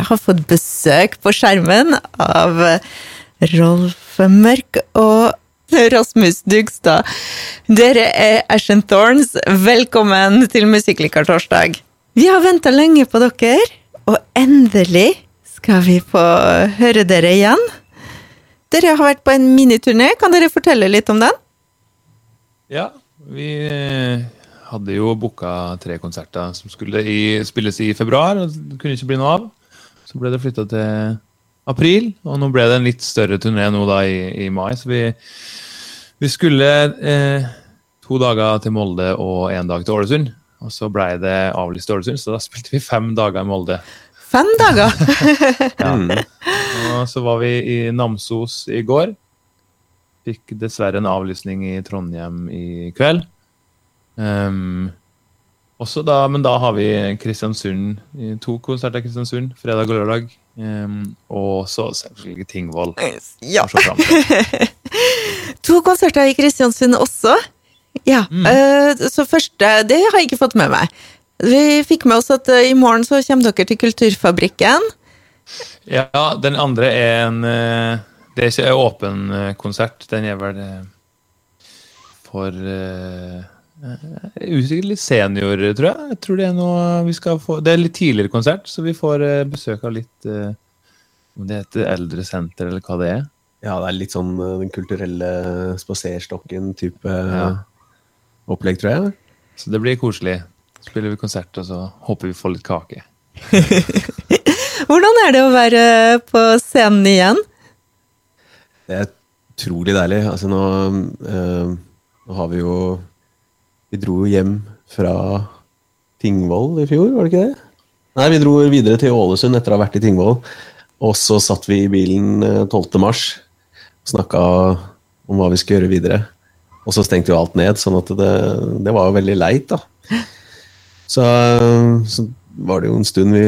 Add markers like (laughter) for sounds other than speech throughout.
jeg har fått besøk på skjermen av Rolf Mørk og Rasmus Dugstad. Dere er Ashen Thorns. Velkommen til Musikklikertorsdag. Vi har venta lenge på dere, og endelig skal vi få høre dere igjen. Dere har vært på en miniturné. Kan dere fortelle litt om den? Ja, vi eh, hadde jo booka tre konserter som skulle i, spilles i februar. og Det kunne ikke bli noe av. Så ble det flytta til april, og nå ble det en litt større turné nå da i, i mai. Så vi, vi skulle eh, to dager til Molde og én dag til Ålesund. Og så blei det avlyst i Ålesund, så da spilte vi fem dager i Molde. Fem dager! (laughs) ja. Og så var vi i Namsos i går. Fikk dessverre en avlysning i Trondheim i kveld. Um, også da, men da har vi Kristiansund, to konserter i Kristiansund, fredag og lørdag. Um, og så selvfølgelig Tingvoll. Ja. (laughs) to konserter i Kristiansund også. Ja. Mm. Uh, så første Det har jeg ikke fått med meg. Vi fikk med oss at uh, i morgen så kommer dere til Kulturfabrikken. Ja, den andre er en uh, Det er ikke en åpen konsert. Den er vel for Usikkert litt senior, tror jeg. jeg tror det, er noe vi skal få, det er litt tidligere konsert, så vi får besøk av litt Om det heter Eldresenter, eller hva det er. Ja, det er litt sånn den kulturelle spaserstokken-type ja. opplegg, tror jeg. Så det blir koselig. Så spiller vi konsert, og så håper vi får litt kake. (laughs) Hvordan er det å være på scenen igjen? Det er utrolig deilig. Altså nå, øh, nå har vi jo Vi dro hjem fra Tingvoll i fjor, var det ikke det? Nei, vi dro videre til Ålesund etter å ha vært i Tingvoll. Og så satt vi i bilen 12. mars og snakka om hva vi skulle gjøre videre. Og så stengte jo alt ned, sånn at det, det var jo veldig leit, da. Så, så, var det jo en stund vi,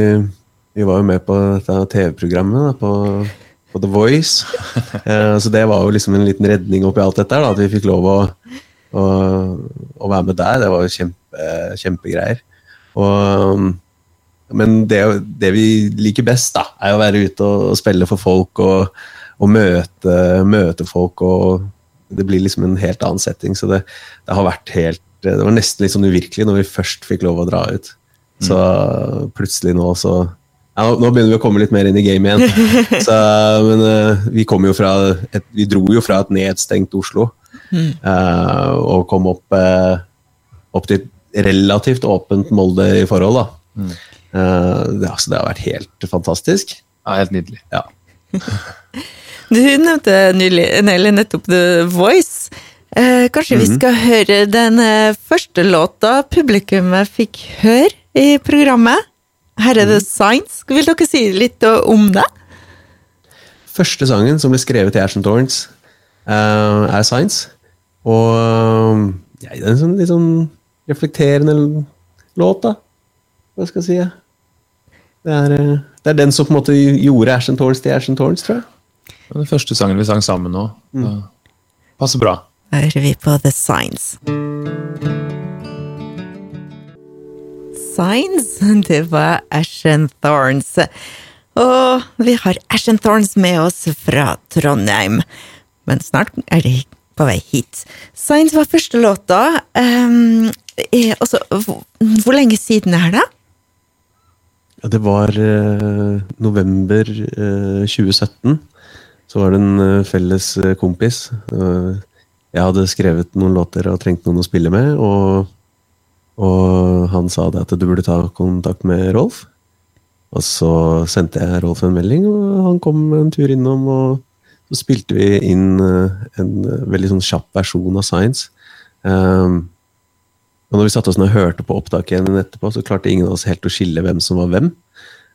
vi var jo med på dette TV-programmet på, på, The Voice. Eh, så det var jo liksom en liten redning oppi alt dette, da, at vi fikk lov å, å, være med der. Det var jo kjempe, kjempegreier. Og, men det, det, vi liker best, da, er å være ute og, spille for folk og, og møte, møte folk. og det blir liksom en helt annen setting. Så det, det, har vært helt Det var nesten litt sånn uvirkelig når vi først fikk lov å dra ut. Så mm. plutselig nå så ja, Nå begynner vi å komme litt mer inn i gamet igjen. (laughs) Så, men uh, vi, jo fra et, vi dro jo fra et nedstengt Oslo mm. uh, og kom opp, uh, opp til et relativt åpent Molde i forhold. da. Mm. det, altså, det har vært helt fantastisk. Ja, helt nydelig. Ja. (laughs) Du nevnte nylig, eller nettopp The Voice. Eh, kanskje mm -hmm. vi mhm. skal høre den første låta publikummet fikk høre i programmet? Her er det mhm. Science. Vil dere si litt om det? Første sangen som ble skrevet i Ashton Torrance, uh, er Science. Og ja, det er en sånn litt sånn reflekterende låt, da. Hva skal jeg si? Det er, det er den som på en måte gjorde Ashen Thorns til Ashen Thorns, tror jeg. Den første sangen vi sang sammen nå. Mm. Passer bra. Da hører vi på The Signs. Signs, det var Ashen Thorns. Og vi har Ashen Thorns med oss fra Trondheim. Men snart er de på vei hit. Signs var første låta. Um, også, hvor, hvor, lenge siden er det? Ja, det var uh, november uh, 2017. Så var det en eh, felles eh, kompis. Eh, jeg hadde skrevet noen låter og trengte noen å spille med, og, og han sa det at du burde ta kontakt med Rolf. Og så sendte jeg Rolf en melding, og han kom en tur innom. og Så spilte vi inn en veldig sånn kjapp versjon av Science. Um, og når vi satte oss ned og hørte på opptaket igjen etterpå, så klarte ingen av oss helt å skille hvem som var hvem.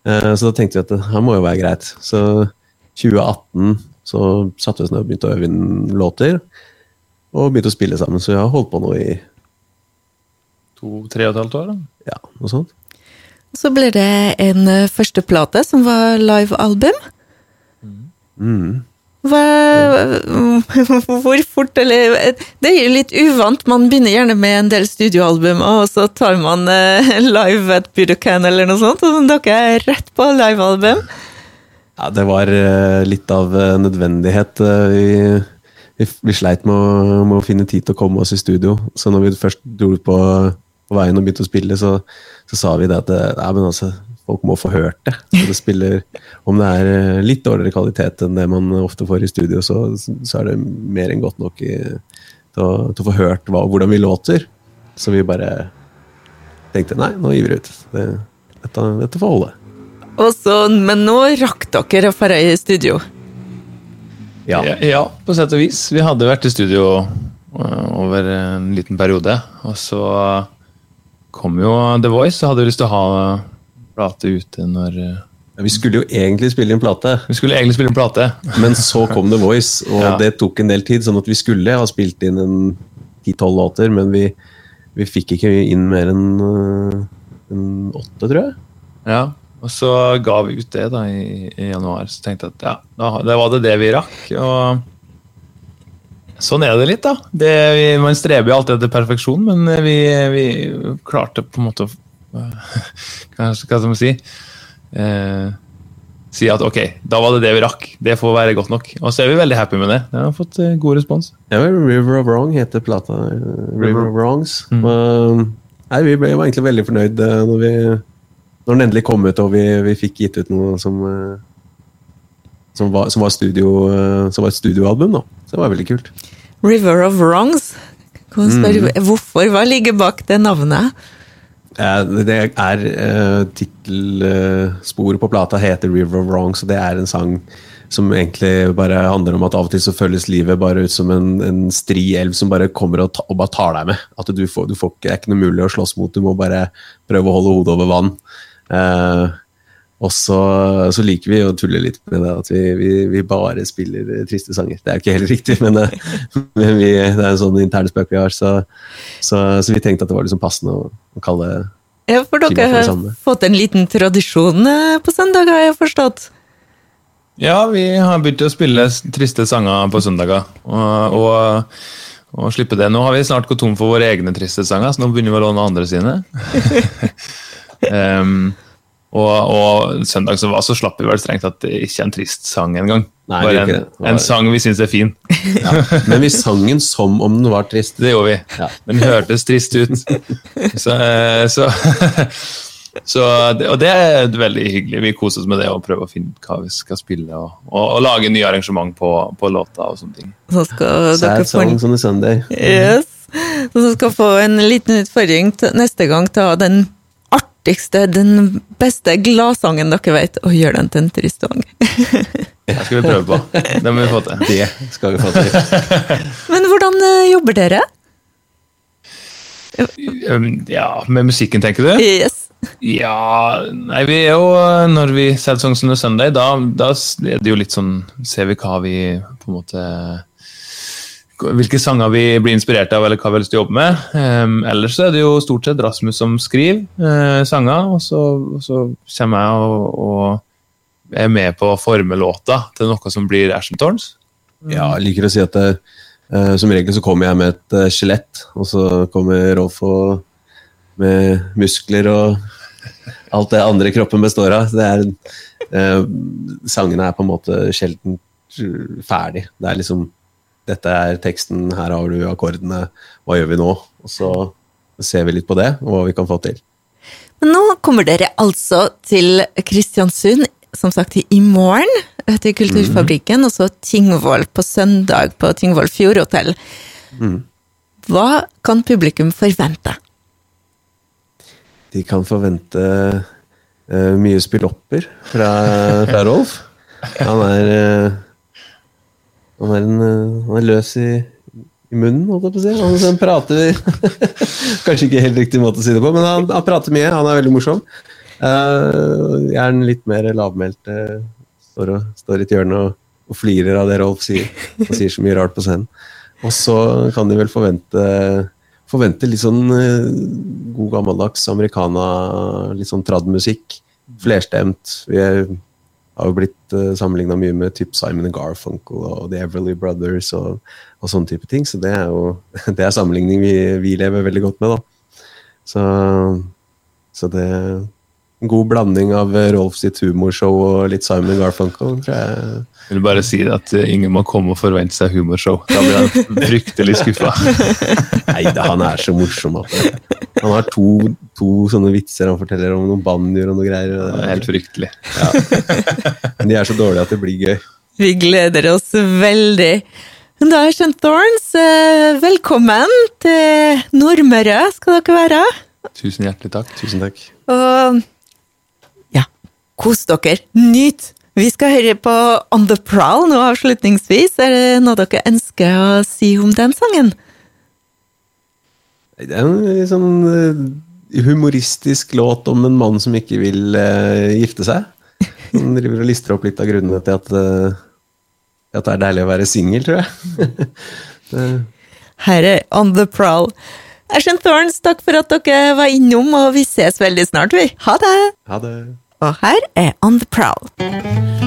Uh, så da tenkte vi at det her må jo være greit. Så 2018 så satte vi oss ned og begynte å øve inn låter. Og begynte å spille sammen. Så vi har holdt på nå i To-tre og et halvt år? Da. Ja, noe sånt. Så ble det en førsteplate første plate som var live-album. Mm. Hva, (laughs) hvor fort, eller Det er jo litt uvant. Man begynner gjerne med en del studioalbum, og så tar man eh, live at Budokan eller noe sånt. Og dere er rett på livealbum. Ja, det var eh, litt av eh, nødvendighet. Vi, vi, vi sleit med å, med å finne tid til å komme oss i studio. Så når vi først dro på, på veien og begynte å spille, så, så sa vi det at det, ja, men altså, folk må få hørt det. Så det spiller, om det er eh, litt dårligere kvalitet enn det man ofte får i studio, så, så er det mer enn godt nok i, til, å, til å få hørt hva, hvordan vi låter. Så vi bare tenkte nei, nå gir vi ut. Det, dette, dette får holde. Og så, men nå rakk dere å dra i studio. Ja. Ja, på sett og vis. Vi hadde vært i studio øh, over en liten periode. Og så kom jo The Voice, og hadde lyst til å ha plate ute når Ja, Vi skulle jo egentlig spille inn plate, Vi skulle egentlig spille inn plate. men så kom The Voice, og Ja. det tok en del tid. Sånn at vi skulle ha spilt inn en 10-12 låter, men vi, vi fikk ikke inn mer enn øh, en åtte, tror jeg. Ja, og så ga vi ut det da i, i januar. Så tenkte jeg at ja, da, det var det det vi rakk. Og sånn er det litt, da. Det, vi, man streber jo alltid etter perfeksjon, men vi, vi klarte på en måte å (laughs) Hva skal man si? Eh, si at ok, da var det det vi rakk. Det får være godt nok. Og så er vi veldig happy med det. Det har fått eh, god respons. Ja, River of Wrong heter plata. River of Wrongs. Mm. Men, nei, vi ble jo egentlig veldig fornøyd øh, når, vi, når den endelig kom ut, og vi, vi fikk gitt ut noe som øh, som var, som, var studio, som var et studioalbum, da. Så det var veldig kult. River of Wrongs. Kan mm. Hvorfor? Hva ligger bak det navnet? Eh, Det er uh, Tittelsporet på plata heter 'River of Wrongs', og det er en sang som egentlig bare handler om at av og til så føles livet bare ut som en, en stri elv som bare kommer og, ta, og bare tar deg med. At du får, du får ikke, Det er ikke noe mulig å slåss mot, du må bare prøve å holde hodet over vann. Eh, og så, så liker vi å tulle litt med det at vi, vi, vi bare spiller triste sanger. Det er jo ikke helt riktig, men, eh, men vi, det er en sånn intern spøk vi har. Så, så, så vi tenkte at det var liksom passende å, å kalle det Ja, for dere for har fått en liten tradisjon eh, på søndag, har jeg forstått. Ja, vi har begynt å spille triste sanger på søndager. Og, og, og slippe det. Nå har vi snart gått tom for våre egne triste sanger, så nå begynner vi å låne andre sine. (laughs) Em, og, og søndag som var, så slapp vi vel strengt tatt ikke en trist sang engang. Nei, Bare en, var- en sang vi syns er fin. Men vi sang den som om den var trist. Det gjorde vi. Ja. Den hørtes trist ut. Så, så, (laughs) så det, Og det er veldig hyggelig. Vi koser oss med det og prøver å finne ut hva vi skal spille. Og, og, og lage nye arrangement på, på låta og sånne ting. Så skal dere Sad få en, songs on a Sunday. yes. Så skal få en liten utfordring neste gang. til å ha den artigste, den beste gladsangen dere vet, og gjør den til en trist sang. (laughs) Det skal vi prøve på. Det må vi få til. Det skal vi få til. (laughs) Men hvordan eh, jobber dere? Um, Ja, med musikken, tenker du? Yes. Ja Nei, vi er jo Når vi selger Songs on a Sunday, da, da er det jo litt sånn Ser vi hva vi på en måte hvilke sanger vi blir inspirert av, eller hva vi har lyst til å jobbe med. Um, ellers så er det jo stort sett Rasmus som skriver uh, sanger, og så, så kommer jeg og, og er med på å forme låta til noe som blir Ashton Thorns. Ja, jeg liker å si at det, uh, som regel så kommer jeg med et skjelett, og så kommer Rolf og, med muskler og alt det andre kroppen består av. Er, sangene er på en måte sjelden ferdig. Det er liksom Dette er teksten, her har du akkordene, hva gjør vi nå? Og så ser vi litt på det, og hva vi kan få til. Men nå kommer dere altså til Kristiansund, som sagt i morgen, til Kulturfabrikken, og så Tingvoll på søndag på Tingvoll Fjordhotell. Hva kan publikum forvente? De kan forvente uh, mye spillopper fra, fra Rolf. Han er eh, Han er, en, eh, han er løs i, i munnen, holdt jeg på å si. Han, han prater (laughs) Kanskje ikke helt riktig måte å si det på, men han, han prater mye. Han er veldig morsom. Uh, jeg er den litt mer lavmælte. Står, og, står i et hjørne og, og flirer av det Rolf sier. og sier så mye rart på scenen. Og så kan de vel forvente forvente litt sånn eh, god gammeldags americana, litt sånn trad-musikk. Flerstemt. Vi er har jo blitt uh, sammenligna mye med typ Simon Garfunkel og The Everly Brothers og, og sånne type ting. Så det er jo (laughs) det er sammenligning vi, vi lever veldig godt med, da. Så, så det en god blanding av Rolf sitt humorshow og litt Simon Garfunkel. tror jeg. Jeg vil bare si at eh, ingen må komme og forvente seg humorshow. Da blir han fryktelig skuffa. (laughs) Nei da, han er så morsom. Han har to, to, sånne vitser han forteller om noen banjoer og noe greier. Det er helt fryktelig. Ja. Men de er så dårlige at det blir gøy. Vi gleder oss veldig. Da er St. Thorns, eh, velkommen til Nordmøre skal dere være. Tusen hjertelig takk. Tusen takk. Og ja, kos dere. Nyt. Vi skal høre på On The Prowl nå avslutningsvis. Er det noe dere ønsker å si om den sangen? Det er en sånn uh, humoristisk låt om en mann som ikke vil uh, gifte seg. Som driver og lister opp litt av grunnene til at, uh, at det er deilig å være singel, tror jeg. (laughs) Her er On The Prowl. Ashen Thorns, takk for at dere var innom, og vi ses veldig snart, vi. Ha det! Ha det. Og her er On The Prowl.